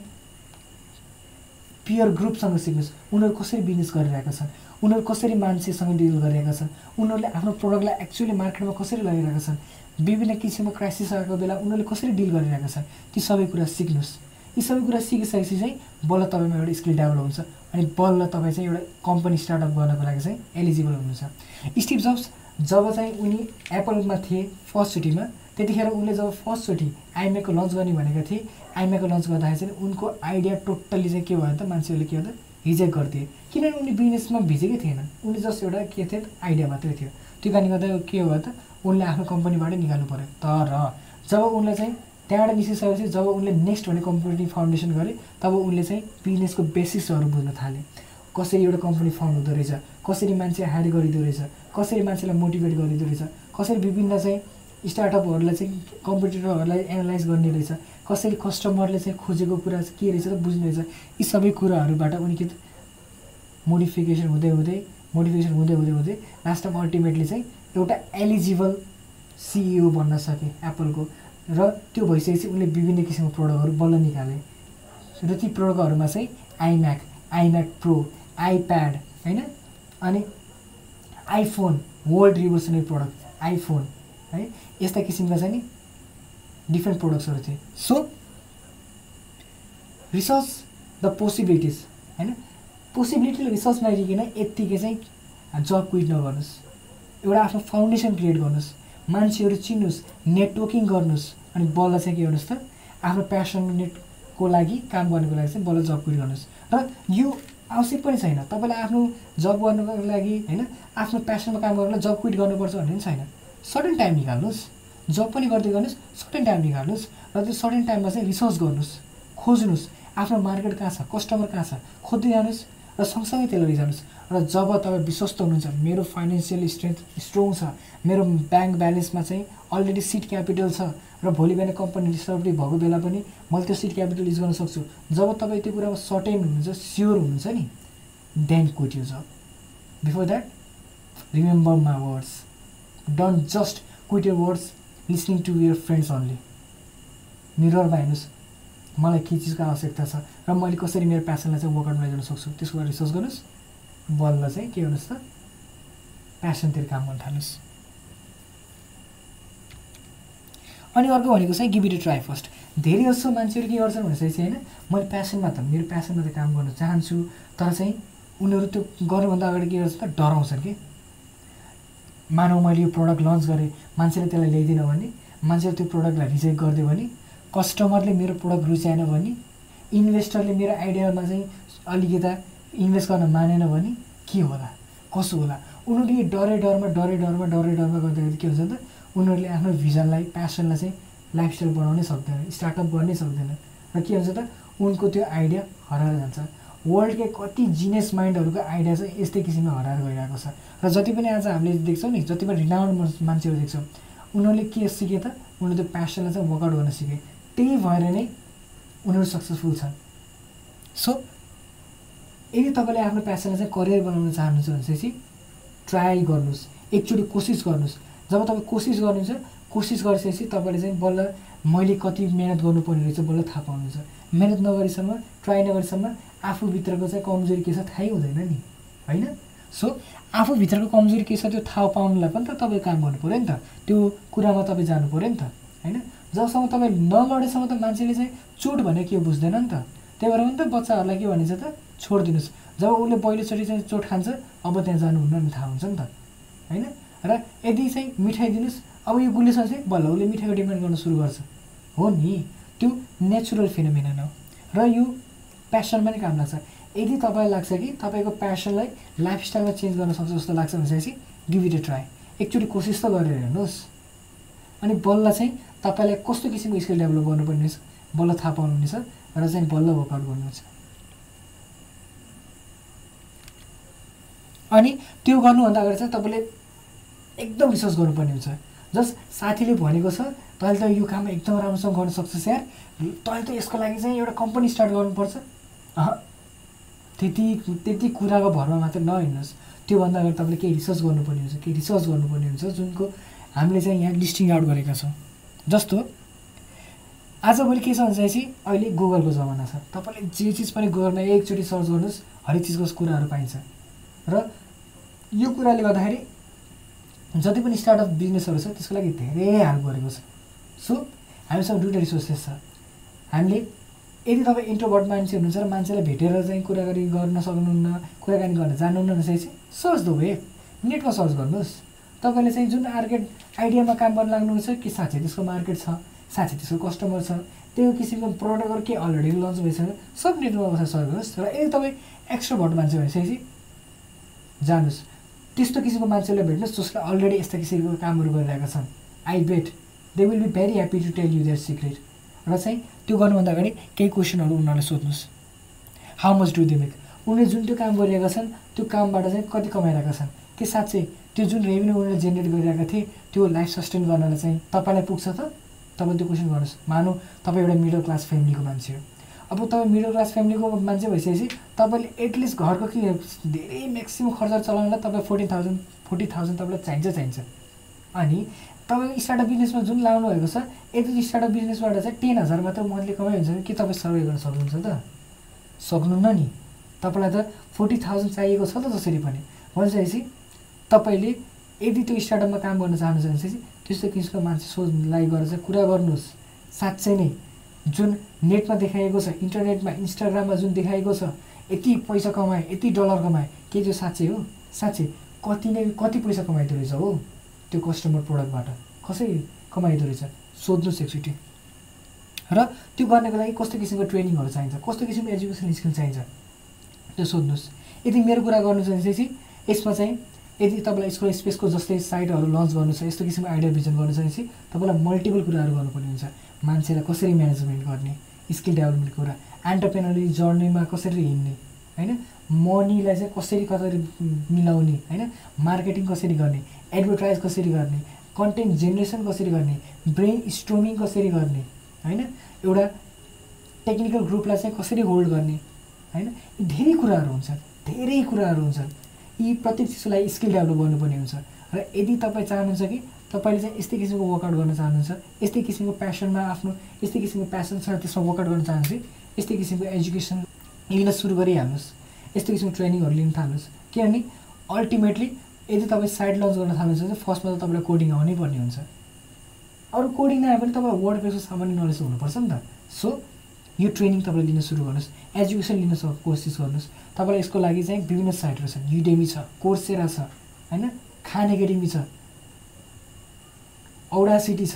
पियर ग्रुपसँग सिक्नुहोस्। उनीहरू कसरी बिजनेस गरिरहेका छन्? उनीहरू कसरी मान्छेसँग डिल गरिरहेका छन्? उनीहरूले आफ्नो प्रडक्टलाई एक्चुअली मार्केटमा कसरी लगिरहेका छन्? विभिन्न किसिमको क्राइसिस आएको बेला उनीहरूले कसरी डिल गरिरहेका छन्? ती सबै कुरा सिक्नुहोस्। यी सबै कुरा सिकिसकेपछि चाहिँ बल्ल तपाईँमा एउटा स्किल डेभलप हुन्छ अनि बल्ल तपाईँ चाहिँ एउटा कम्पनी स्टार्टअप गर्नको लागि चाहिँ एलिजिबल हुनुहुन्छ। स्टिभ जब्स जब चाहिँ उनी एप्पलमा थिए फर्स्टचोटिमा त्यतिखेर उनले जब फर्स्टचोटि आइमेको लन्च गर्ने भनेको थिए आइमेको लन्च गर्दाखेरि चाहिँ उनको आइडिया टोटल्ली चाहिँ के भयो त मान्छेहरूले के भयो त हिजेक्ट गर्थ्यो किनभने उनी बिजनेसमा भिजेकै थिएन। उनले जस्ट एउटा के थियो आइडिया मात्रै थियो। त्यो कारणले गर्दा के भयो त उनले आफ्नो कम्पनीबाटै निकाल्नु पऱ्यो तर जब उनलाई चाहिँ त्यहाँबाट निस्किसकेपछि जब उनले नेक्स्ट भन्ने कम्पनी फाउन्डेसन गरे तब उनले चाहिँ बिजनेसको बेसिसहरू बुझ्न थाले। कसरी एउटा कम्पनी फाउन्ड हुँदो रहेछ कसरी मान्छे हायर गरिँदो रहेछ कसरी मान्छेलाई मोटिभेट गरिँदो रहेछ कसरी विभिन्न चाहिँ स्टार्टअपहरूलाई चाहिँ कम्पिटिटरहरूलाई एनालाइज गर्ने रहेछ। कसरी कस्टमरले चाहिँ खोजेको कुरा के रहेछ त बुझ्ने रहेछ। यी सबै कुराहरूबाट के मोडिफिकेसन हुँदै हुँदै मोटिभेसन हुँदै हुँदै हुँदै लास्टमा अल्टिमेटली चाहिँ एउटा एलिजिबल सिइओ बन्न सके एप्पलको र त्यो भइसकेपछि उनले विभिन्न किसिमको प्रडक्टहरू बल्ल निकाले। र ती प्रडक्टहरूमा चाहिँ आइम्याक आइम्याक प्रो आइप्याड होइन? अनि iPhone world revolutionary product iPhone है? यस्ता किसिमका चाहिँ नि डिफ्रेन्ट प्रडक्ट्सहरू थिए। सो रिसर्च द पोसिबिलिटिज होइन? पोसिबिलिटीले रिसर्च नहेरिकन यत्तिकै चाहिँ जब क्विट नगर्नुहोस्। एउटा आफ्नो फाउन्डेसन क्रिएट गर्नुहोस्। मान्छेहरू चिन्नुहोस् नेटवर्किङ गर्नुहोस् अनि बल्ल चाहिँ के गर्नुहोस् त? आफ्नो प्यासनेटको लागि काम गर्नुको लागि चाहिँ बल्ल जब क्विट गर्नुहोस्। र यो आवश्यक पनि छैन। तपाईँलाई आफ्नो जब गर्नुको लागि होइन? आफ्नो प्यासनमा काम गर्नुलाई जब क्विट गर्नुपर्छ भन्ने पनि छैन। सर्टेन टाइम निकाल्नुहोस्। जब पनि गर्दै गर्नुहोस् सर्टेन टाइम निकाल्नुहोस् र त्यो सर्टेन टाइममा चाहिँ रिसर्च गर्नुहोस् खोज्नुहोस्। आफ्नो मार्केट कहाँ छ कस्टमर कहाँ छ खोज्दै जानुहोस् र सँगसँगै त्यसलाई लैजानुहोस् र जब तपाईँ विश्वस्त हुनुहुन्छ मेरो फाइनेन्सियल स्ट्रेन्थ स्ट्रङ छ मेरो ब्याङ्क ब्यालेन्समा चाहिँ अलरेडी सिट क्यापिटल छ र भोलि बिहान कम्पनी डिस्टर्ब भएको बेला पनि मैले त्यो सिट क्यापिटल युज गर्न सक्छु। जब तपाईँ त्यो कुरामा सर्टेन हुनुहुन्छ स्योर हुनुहुन्छ नि then quit you job before that remember my words don't just quit your words listening to your friends only मिररमा हेर्नुहोस् मलाई के चिजको आवश्यकता छ र मैले कसरी मेरो प्यासनलाई चाहिँ वर्कआउटमा लैजान सक्छु त्यसको बारे रिसर्च गर्नुहोस्। बल्ल चाहिँ के गर्नुहोस् त? प्यासनतिर काम गर्न थाल्नुहोस् अनि अर्को भनेको चाहिँ गिभ इट ट्राई फर्स्ट धेरै जस्तो मान्छेहरू के गर्छन् भनेपछि होइन मैले प्यासनमा त मेरो प्यासनमा त काम गर्न चाहन्छु। तर चाहिँ उनीहरू त्यो गर्नुभन्दा अगाडि के गर्छ त? डराउँछन् कि? मानव मैले यो प्रडक्ट लन्च गरेँ मान्छेले त्यसलाई ल्याइदिनँ भने मान्छेले त्यो प्रडक्टलाई रिजेक्ट गरिदियो भने कस्टमरले मेरो प्रडक्ट रुचाएन भने इन्भेस्टरले मेरो आइडियामा चाहिँ अलिकता इन्भेस्ट गर्न मानेन भने के होला कसो होला? उनीहरूले डरै डरमा डरै डरमा डरै डरमा गर्दाखेरि के हुन्छ त उनीहरूले आफ्नो भिजनलाई प्यासनलाई चाहिँ लाइफस्टाइल बनाउनै सक्दैन स्टार्टअप गर्नै सक्दैन। र के हुन्छ त उनको त्यो आइडिया हराएर जान्छ। वर्ल्डकै कति जिनेस माइन्डहरूको आइडिया चाहिँ यस्तै किसिमले हराएर गइरहेको छ। र जति पनि आज हामीले देख्छौँ नि जति पनि रिनाउन्ड मान्छेहरू देख्छौँ उनीहरूले के सिके त? उनीहरूले त्यो प्यासनलाई चाहिँ वर्कआउट गर्न सिके। त्यही भएर नै उनीहरू सक्सेसफुल छन्। सो यदि तपाईँले आफ्नो प्यासनलाई चाहिँ करियर बनाउन चाहनुहुन्छ भनेपछि ट्राई गर्नुहोस्। एकचोटि कोसिस गर्नुहोस्। जब तपाईँ कोसिस गर्नुहुन्छ कोसिस गरिसकेपछि तपाईँले चाहिँ बल्ल मैले कति मिहिनेत गर्नुपर्ने रहेछ बल्ल थाहा पाउनुहुन्छ। मिहिनेत नगरेसम्म ट्राई नगरेसम्म आफूभित्रको चाहिँ कमजोरी के छ थाहै हुँदैन नि होइन? सो आफूभित्रको कमजोरी के छ त्यो थाहा पाउनुलाई पनि त तपाईँ काम गर्नु पऱ्यो नि त। त्यो कुरामा तपाईँ जानु पऱ्यो नि त होइन? जबसम्म तपाईँ नलडेसम्म त मान्छेले चाहिँ चोट भने के बुझ्दैन नि त। त्यही भएर पनि त बच्चाहरूलाई के भनिन्छ त छोडिदिनुहोस्। जब उसले पहिलोचोटि चाहिँ चोट खान्छ अब त्यहाँ जानुहुन्न नि थाहा हुन्छ नि त होइन? र यदि चाहिँ मिठाई दिनुहोस् अब यो गुलेसँग चाहिँ बल्ल उसले मिठाईको डिमान्ड गर्न सुरु गर्छ। हो नि? त्यो नेचुरल फिनोमिनन हो। र यो प्यासनमा नै काम लाग्छ। यदि तपाईँलाई लाग्छ कि तपाईँको प्यासनलाई लाइफस्टाइलमा चेन्ज गर्न सक्छ जस्तो लाग्छ भनेपछि गिभ इट ट्राई एकचोटि कोसिस त गरेर हेर्नुहोस्। अनि बल्ल चाहिँ तपाईँलाई कस्तो किसिमको स्किल डेभलप गर्नुपर्ने रहेछ बल्ल थाहा पाउनुहुनेछ र चाहिँ बल्ल वर्कआउट गर्नुहुन्छ अनि त्यो गर्नुभन्दा अगाडि चाहिँ तपाईँले एकदम रिसर्च गर्नुपर्ने हुन्छ। जस साथीले भनेको छ तैँले त यो काम एकदम राम्रोसँग गर्न सक्छस् यार। तैँले त यसको लागि चाहिँ एउटा कम्पनी स्टार्ट गर्नुपर्छ। त्यति त्यति कुराको भरमा मात्र नहिँड्नुहोस्। त्योभन्दा अगाडि तपाईँले केही रिसर्च गर्नुपर्ने हुन्छ। केही रिसर्च गर्नुपर्ने हुन्छ जुनको हामीले चाहिँ यहाँ लिस्टिङ आउट गरेका छौँ। जस्तो आजभोलि के छ भनेपछि अहिले गुगलको जमाना छ। तपाईँले जे चिज पनि गुगलमा एकचोटि सर्च गर्नुहोस् हरेक चिजको कुराहरू पाइन्छ। र यो कुराले गर्दाखेरि जति पनि स्टार्टअप बिजनेसहरू छ त्यसको लागि धेरै हेल्प गरेको छ। सो हामीसँग दुइटा रिसोर्सेस छ। हामीले यदि तपाईँ इन्ट्रोभर्ट मान्छे हुनुहुन्छ र मान्छेलाई भेटेर चाहिँ कुराकानी गर्न सक्नुहुन्न कुराकानी गर्न जान्नुहुन्न भनेपछि सर्च दो भए। नेटमा सर्च गर्नुहोस्। तपाईँले चाहिँ जुन मार्केट आइडियामा काम गर्न लाग्नुहुन्छ कि साँच्चै त्यसको मार्केट छ साँच्चै त्यसको कस्टमर छ त्यो किसिमको प्रडक्टहरू के अलरेडी लन्च भइसक्यो सब नेटमा बसेर सर्च गर्नुहोस्। र यदि तपाईँ एक्स्ट्रोभर्ट मान्छे भइसकेपछि जानुहोस्। त्यस्तो किसिमको मान्छेलाई भेट्नुहोस् जसले अलरेडी यस्ता किसिमको कामहरू गरिरहेका छन्। I bet they will be very happy to tell you their secret र चाहिँ त्यो गर्नुभन्दा अगाडि केही क्वेसनहरू उनीहरूलाई सोध्नुहोस्। How much do they make उनीहरूले जुन त्यो काम गरिरहेका छन् त्यो कामबाट चाहिँ कति कमाइरहेका छन्? के साँच्चै त्यो जुन रेभेन्यू उनीहरूले जेनेरेट गरिरहेका थिए त्यो लाइफ सस्टेन गर्नलाई चाहिँ तपाईँलाई पुग्छ त? तपाईँ त्यो क्वेसन गर्नुहोस्। मानौँ तपाईँ एउटा मिडल क्लास फ्यामिलीको मान्छे हो। अब तपाईँ मिडल क्लास फ्यामिलीको मान्छे भइसकेपछि तपाईँले एटलिस्ट घरको के धेरै म्याक्सिमम् खर्च चलाउनलाई तपाईँ फोर्टी थाउजन्ड फोर्टी थाउजन्ड तपाईँलाई चाहिन्छ चाहिन्छ। अनि तपाईँको स्टार्टअप बिजनेसमा जुन लाउनु भएको छ यदि स्टार्टअप बिजनेसबाट चाहिँ टेन हजार मात्र मन्थली कमाइ हुन्छ भने के तपाईँ सर्वे गर्न सक्नुहुन्छ त? सक्नुहुन्न नि। तपाईँलाई त फोर्टी थाउजन्ड चाहिएको छ त जसरी पनि। भनिसकेपछि तपाईँले यदि त्यो स्टार्टअपमा काम गर्न चाहनुहुन्छ भने चाहिँ त्यस्तो किसिमको मान्छे सोचलाई गरेर चाहिँ कुरा गर्नुहोस्। साँच्चै नै जुन नेटमा देखाइएको छ इन्टरनेटमा इन्स्टाग्राममा जुन देखाइएको छ यति पैसा कमाए यति डलर कमाए के त्यो साँच्चै हो? साँच्चै कति नै कति पैसा कमाइदो रहेछ हो? त्यो कस्टमर प्रडक्टबाट कसरी कमाइदो रहेछ सोध्नुहोस् एकचोटि र त्यो गर्नको लागि कस्तो किसिमको ट्रेनिङहरू चाहिन्छ कस्तो किसिमको एजुकेसन स्किल चाहिन्छ त्यो सोध्नुहोस् यदि मेरो कुरा गर्नु चाहिँ यसमा चाहिँ यदि तपाईँलाई यसको स्पेसको जस्तै साइटहरू लन्च गर्नु छ यस्तो किसिमको आइडिया भिजन गर्नु छ भनेपछि तपाईँलाई मल्टिपल कुराहरू गर्नुपर्ने हुन्छ। मान्छेलाई कसरी म्यानेजमेन्ट गर्ने स्किल डेभलपमेन्टको कुरा एन्टरप्रेनरी जर्नीमा कसरी हिँड्ने होइन? मनीलाई चाहिँ कसरी कसरी मिलाउने होइन? मार्केटिङ कसरी गर्ने एडभर्टाइज कसरी गर्ने कन्टेन्ट जेनेरेसन कसरी गर्ने ब्रेन स्ट्रोमिङ कसरी गर्ने होइन? एउटा टेक्निकल ग्रुपलाई चाहिँ कसरी होल्ड गर्ने होइन? धेरै कुराहरू हुन्छन् धेरै कुराहरू हुन्छन्। यी प्रत्येक चिजलाई स्किल डेभलप गर्नुपर्ने हुन्छ। र यदि तपाईँ चाहनुहुन्छ कि तपाईँले चाहिँ यस्तै किसिमको वर्कआउट गर्न चाहनुहुन्छ यस्तै किसिमको प्यासनमा आफ्नो यस्तै किसिमको प्यासन छ त्यसमा वर्कआउट गर्न चाहनुहुन्छ यस्तै किसिमको एजुकेसन लिन सुरु गरिहाल्नुहोस् यस्तो किसिमको ट्रेनिङहरू लिन थाल्नुहोस्। किनभने अल्टिमेटली यदि तपाईँ साइड लन्च गर्न थाल्नुहुन्छ भने फर्स्टमा त तपाईँलाई कोडिङ आउनै पर्ने हुन्छ। अरू कोडिङ नआए पनि तपाईँ वर्ड पेसको सामान्य नलेज हुनुपर्छ नि त। सो यो ट्रेनिङ तपाईँले लिन सुरु गर्नुहोस्। एजुकेसन लिन सक् कोसिस गर्नुहोस्। तपाईँलाई यसको लागि चाहिँ विभिन्न साइटहरू छन् युडेमी छ कोर्सेरा छ होइन? खान एकाडेमी छ औडा सिटी छ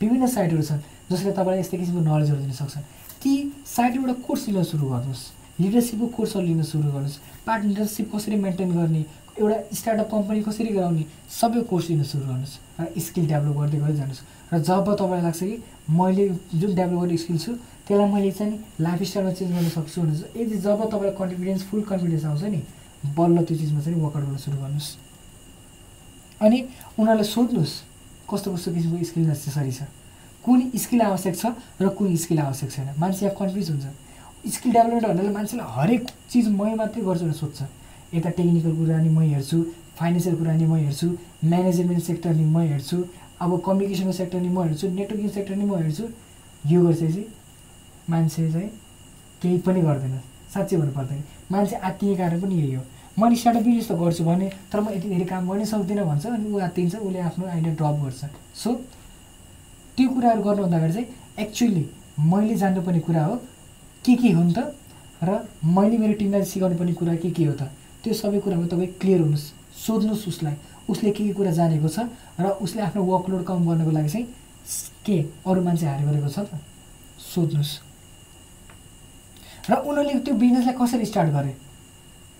विभिन्न साइटहरू छन् जसले तपाईँलाई यस्तै किसिमको नलेजहरू दिन सक्छन् ती साइटबाट कोर्स लिन सुरु गर्नुहोस्। लिडरसिपको कोर्सहरू लिन सुरु गर्नुहोस्। पार्टनरसिप कसरी मेन्टेन गर्ने एउटा स्टार्टअप कम्पनी कसरी गराउने सबै कोर्स लिन सुरु गर्नुहोस् र स्किल डेभलप गर्दै गर्दै जानुहोस्। र जब तपाईँलाई लाग्छ कि मैले जुन डेभलप गर्ने स्किल छु त्यसलाई मैले चाहिँ नि लाइफस्टाइलमा चेन्ज गर्न सक्छु भने यदि जब तपाईँलाई कन्फिडेन्स फुल कन्फिडेन्स आउँछ नि बल्ल त्यो चिजमा चाहिँ वर्कआउट गर्न सुरु गर्नुहोस्। अनि उनीहरूलाई सोध्नुहोस् कस्तो कस्तो किसिमको स्किल नेसेसरी छ। कुन स्किल आवश्यक छ र कुन स्किल आवश्यक छैन? मान्छे यहाँ कन्फ्युज हुन्छ। स्किल डेभलपमेन्ट भन्नाले मान्छेलाई हरेक चिज मै मात्रै गर्छु भनेर सोध्छ। यता टेक्निकल कुरा नि म हेर्छु फाइनेन्सियल कुरा नि म हेर्छु म्यानेजमेन्ट सेक्टर नि म हेर्छु अब कम्युनिकेसनको सेक्टर नि म हेर्छु नेटवर्किङ सेक्टर नि म हेर्छु यो गरिसकेपछि मान्छे चाहिँ केही पनि गर्दैन। साँच्चै भन्नु पर्दैन मान्छे आत्तिने कारण पनि यही हो। मैले स्टार्टअप बिजनेस त गर्छु भने तर म यति धेरै काम गर्नै सक्दिनँ भन्छ अनि ऊ आत्तिन्छ उसले आफ्नो आइडिया ड्रप गर्छ। सो त्यो कुराहरू गर्नुभन्दा अगाडि चाहिँ एक्चुली मैले जान्नुपर्ने कुरा हो के के हुन् त? र मैले मेरो टिमलाई सिकाउनु पर्ने कुरा के के हो त? त्यो सबै कुरामा तपाईँ क्लियर हुनुहोस् सोध्नुहोस् उसलाई। उसले के के कुरा जानेको छ र उसले आफ्नो वर्कलोड कम गर्नको लागि चाहिँ के अरू मान्छे हायर गरेको छ त? सोध्नुहोस्। र उनीहरूले त्यो बिजनेसलाई कसरी स्टार्ट गरे?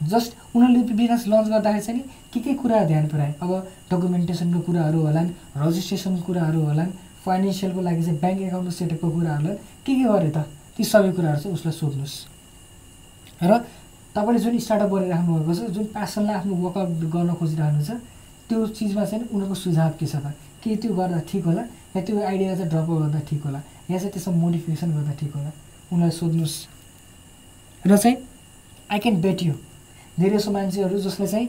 जस्ट उनीहरूले त्यो बिजनेस लन्च गर्दाखेरि चाहिँ नि के के कुरा ध्यान पुऱ्याए? अब डकुमेन्टेसनको कुराहरू होलान् रजिस्ट्रेसनको कुराहरू होलान् फाइनेन्सियलको लागि चाहिँ ब्याङ्क एकाउन्टको सेटअपको कुराहरू के के गरे त? ती सबै कुराहरू चाहिँ उसलाई सोध्नुहोस्। र तपाईँले जुन स्टार्टअप गरिराख्नु भएको छ जुन प्यासनलाई आफ्नो वर्कआउट गर्न खोजिरहनु छ त्यो चिजमा चाहिँ उनीहरूको सुझाव के छ त? के त्यो गर्दा ठिक होला? या त्यो आइडिया चाहिँ ड्रप गर्दा ठिक होला? या चाहिँ त्यसमा मोडिफिकेसन गर्दा ठिक होला? उनीलाई सोध्नुहोस्। र चाहिँ आई क्यान बेट यु धेरै जसो मान्छेहरू जसले चाहिँ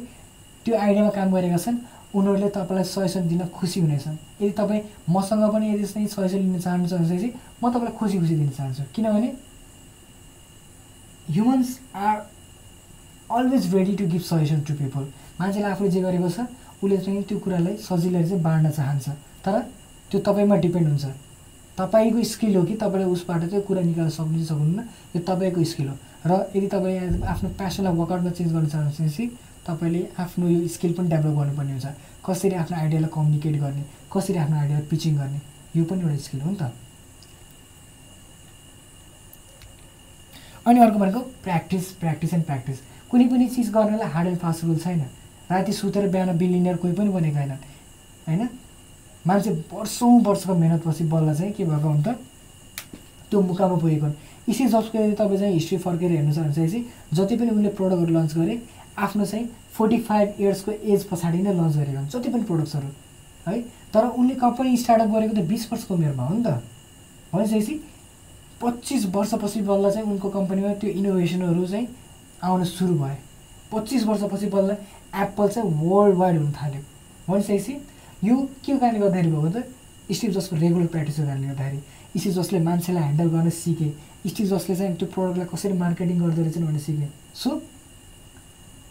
त्यो आइडियामा काम गरेका छन् उनीहरूले तपाईँलाई सजेसन दिन खुसी हुनेछन्। यदि तपाईँ मसँग पनि यदि चाहिँ सजेसन लिन चाहनुहुन्छ भने चाहिँ म तपाईँलाई खुसी खुसी दिन चाहन्छु। किनभने humans are always ready to give suggestion to people मान्छेले आफूले जे गरेको छ उसले चाहिँ त्यो कुरालाई सजिलै चाहिँ बाँड्न चाहन्छ। तर त्यो तपाईँमा डिपेन्ड हुन्छ। तपाईँको स्किल हो कि तपाईँले उसबाट त्यो कुरा निकाल्न सक्नु सक्नुहुन्न यो तपाईँको स्किल हो। र यदि तपाईँ आफ्नो प्यासनलाई वर्कआउटमा चेन्ज गर्न चाहनुहुन्छ भनेपछि तपाईँले आफ्नो यो स्किल पनि डेभलप गर्नुपर्ने हुन्छ। कसरी आफ्नो आइडियालाई कम्युनिकेट गर्ने कसरी आफ्नो आइडियालाई पिचिङ गर्ने यो पनि एउटा स्किल हो नि त। अनि अर्को भनेको प्र्याक्टिस प्र्याक्टिस एन्ड प्र्याक्टिस। कुनै पनि चिज गर्नलाई हार्ड एन्ड फास्ट रुल छैन। राति सुतेर बिहान बिलिनियर कोही पनि बनेको होइन होइन? मान्छे वर्षौँ वर्षको मेहनतपछि बल्ल चाहिँ के भएको हुन्छ त्यो मुकामा पुगेको इसी यदि तपाईँ चाहिँ हिस्ट्री फर्केर हेर्नु छ भने चाहिँ जति पनि उनले प्रडक्टहरू लन्च गरे आफ्नो चाहिँ फोर्टी फाइभ इयर्सको एज पछाडि नै लन्च गरेको हुन्छ जति पनि प्रोडक्ट्सहरू है? तर उनले कम्पनी स्टार्टअप गरेको त बिस वर्षको उमेरमा हो नि त। भनेपछि पच्चिस वर्षपछि बल्ल चाहिँ उनको कम्पनीमा त्यो इनोभेसनहरू चाहिँ आउन सुरु भयो। पच्चिस वर्षपछि बल्ल एप्पल चाहिँ वर्ल्ड वाइड हुन थाल्यो। भनिसकेपछि यो के कारणले गर्दाखेरि भएको त स्टिभ जसको रेगुलर प्र्याक्टिसको कारणले गर्दाखेरि स्टिभ जसले मान्छेलाई ह्यान्डल गर्न सिके। स्टिभ जसले चाहिँ त्यो प्रडक्टलाई कसरी मार्केटिङ गर्दो रहेछ भनेर सिकेँ। सो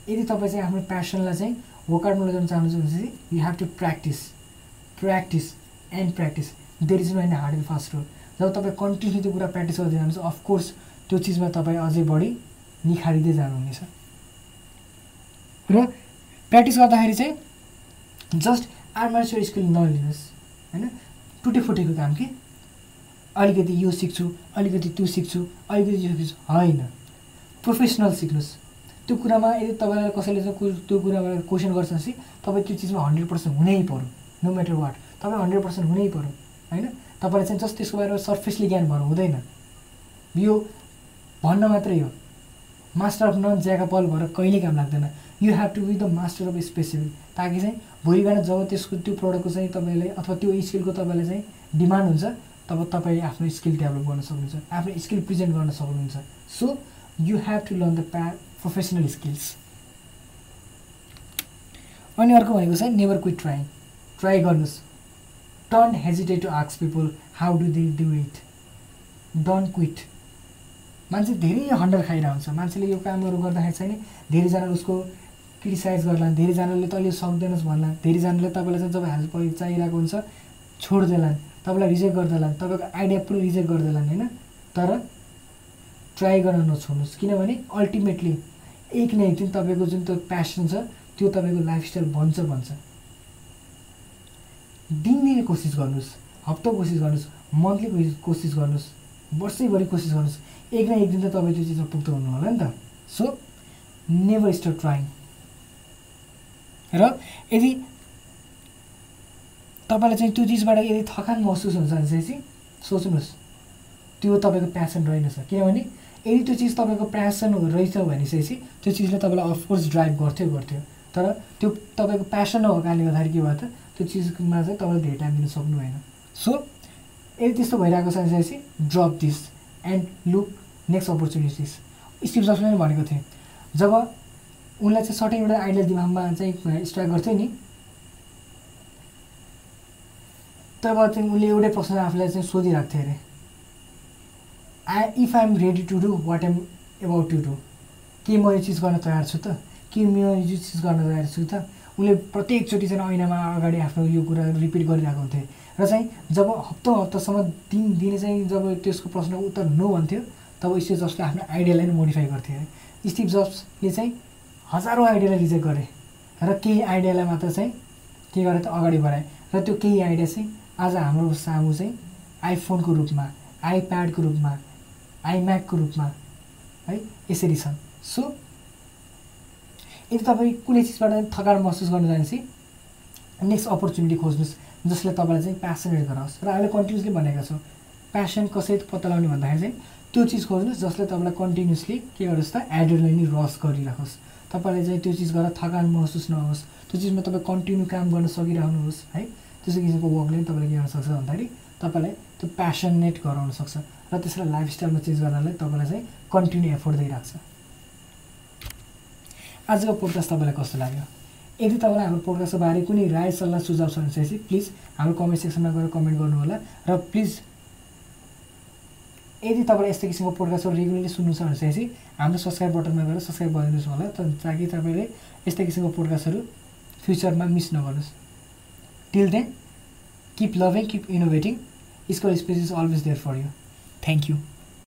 यदि तपाईँ चाहिँ आफ्नो प्यासनलाई चाहिँ वर्कआउटमा लैजान चाहनुहुन्छ भने चाहिँ you have to practise practise and practise there is no end hard and fast rule जब तपाईँ कन्टिन्यू त्यो कुरा प्र्याक्टिस गर्दै जानुहुन्छ अफकोर्स त्यो चिजमा तपाईँ अझै बढी निखारिँदै जानुहुनेछ। र प्र्याक्टिस गर्दाखेरि चाहिँ जस्ट आर्माचर स्किल नलिनुहोस् होइन? टुटेफुटेको काम के? अलिकति यो सिक्छु अलिकति त्यो सिक्छु अलिकति यो सिक्छु। होइन। प्रोफेसनल सिक्नुहोस्। त्यो कुरामा यदि तपाईँलाई कसैले चाहिँ त्यो कुरामा क्वेसन गर्छ भने तपाईँ त्यो चिजमा हन्ड्रेड पर्सेन्ट हुनै पऱ्यो नो म्याटर वाट तपाईँ हन्ड्रेड पर्सेन्ट हुनै पऱ्यो होइन? तपाईँलाई चाहिँ जस्ट त्यसको बारेमा सर्फेसली ज्ञान भएर हुँदैन। यो भन्न मात्रै हो। मास्टर अफ नन ज्याकापल भएर कहिले काम लाग्दैन। You have to be the master of specific ताकि चाहिँ भोलि बिहान जब त्यसको त्यो प्रडक्टको चाहिँ तपाईँले अथवा त्यो स्किलको तपाईँलाई चाहिँ डिमान्ड हुन्छ तब तपाईँ आफ्नो स्किल डेभलप गर्न सक्नुहुन्छ आफ्नो स्किल प्रेजेन्ट गर्न सक्नुहुन्छ। So you have to learn the प्या प्रोफेसनल स्किल्स अनि अर्को भनेको छ नेभर क्विट ट्राई ट्राई गर्नुहोस्। Don't hesitate to आक्स people how do they do it don't quit मान्छे धेरै हन्डर खाइरहेको हुन्छ। मान्छेले यो कामहरू गर्दाखेरि चाहिँ धेरैजनाले उसको क्रिटिसाइज गर्ला। धेरैजनाले तैँले सक्दैनस् भन्ला। धेरैजनाले तपाईँलाई चाहिँ जब हेल्प चाहिरहेको हुन्छ छोडिदेलान्। तपाईँलाई रिजेक्ट गरिदेलान्। तपाईँको आइडिया पुरै रिजेक्ट गरिदेलान् होइन? तर ट्राई गर्न नछोड्नुहोस्। किनभने अल्टिमेटली एक न एक दिन तपाईँको जुन त्यो प्यासन छ त्यो तपाईँको लाइफस्टाइल बन्छ भन्छ दिनदिनै कोसिस गर्नुहोस् हप्ता कोसिस गर्नुहोस् मन्थली कोसिस गर्नुहोस् वर्षैभरि कोसिस गर्नुहोस्। एक न एक दिन त तपाईँ त्यो चिजमा पुग्नु हुनु होला नि त। सो नेभर स्टप ट्राइङ र यदि तपाईँलाई चाहिँ त्यो चिजबाट यदि थकान महसुस हुन्छ भने चाहिँ सोच्नुहोस् त्यो तपाईँको प्यासन रहेनछ किनभने यदि त्यो चिज तपाईँको प्यासन रहेछ भनेपछि त्यो चिजले तपाईँलाई अफकोर्स ड्राइभ गर्थ्यो गर्थ्यो। तर त्यो तपाईँको प्यासन नभएको कारणले गर्दाखेरि के भयो त त्यो चिजमा चाहिँ तपाईँले धेरै टाइम दिन सक्नु भएन। सो यदि त्यस्तो भइरहेको छ भनेपछि drop this and look next opportunities Steve जसले नै भनेको थिएँ जब उनलाई चाहिँ सर्टेन एउटा आइडिया दिमागमा चाहिँ स्ट्राइक गर्थ्यो नि तब चाहिँ उसले एउटै प्रश्न आफूलाई चाहिँ सोधिरहेको थियो अरे। I if I'm ready to do what am about to do के म यो चिज गर्न तयार छु त? के म यो चिज गर्न तयार छु त? उसले प्रत्येकचोटि चाहिँ ऐनामा अगाडि आफ्नो यो कुरा रिपिट गरिरहेको हुन्थे। र चाहिँ जब हप्ता हप्तासम्म दिन दिने चाहिँ जब त्यसको प्रश्नको उत्तर नो भन्थ्यो तब स्टिभ जब्सले आफ्नो आइडियालाई नै मोडिफाई गर्थ्यो। अरे स्टिभ जब्सले चाहिँ हजारौँ आइडियालाई रिजेक्ट गरे। र केही आइडियालाई मात्र चाहिँ के गरे त अगाडि बढाए। र त्यो केही आइडिया चाहिँ आज हाम्रो सामु चाहिँ आइफोनको रूपमा आइप्याडको रूपमा आइम्याकको रूपमा है यसरी छन्। सो यदि तपाईँ कुनै चिजबाट थकान महसुस गर्नु जानेपछि नेक्स्ट अपर्च्युनिटी खोज्नुहोस् जसले तपाईँलाई चाहिँ प्यासनेट गराओस्। र अहिले कन्टिन्युसली भनेको छौँ प्यासन कसरी पत्ता लगाउने भन्दाखेरि चाहिँ त्यो चिज खोज्नुहोस् जसले तपाईँलाई कन्टिन्युसली के गरोस् त एड्रोलिनी रस गरिराखोस्। तपाईँले चाहिँ त्यो चिज गरेर थकान महसुस नहोस् त्यो चिजमा तपाईँ कन्टिन्यू काम गर्न सकिरहनुहोस् है। त्यस्तो किसिमको वर्कले तपाईँले के गर्न सक्छ भन्दाखेरि तपाईँलाई त्यो प्यासनेट गराउन सक्छ। र त्यसलाई लाइफस्टाइलमा चेन्ज गर्नाले तपाईँलाई चाहिँ कन्टिन्यू एफोर्ट दिइरहेको छ। आजको पोडकास्ट तपाईँलाई कस्तो लाग्यो? यदि तपाईँलाई हाम्रो पोडकास्टको बारे कुनै राय सल्लाह सुझाव छ भने चाहिँ प्लिज हाम्रो कमेन्ट सेक्सनमा गएर कमेन्ट गर्नुहोला र प्लिज यदि तपाईँलाई यस्तो किसिमको पोडकास्टहरू रेगुलरली सुन्नु छ भने चाहिँ हाम्रो सब्सक्राइब बटनमा गएर सब्सक्राइब गरिदिनुहोस् होला ताकि तपाईँले यस्तै किसिमको पोडकास्टहरू फ्युचरमा मिस नगर्नुहोस्। Till then keep loving keep innovating school space is always there for you thank you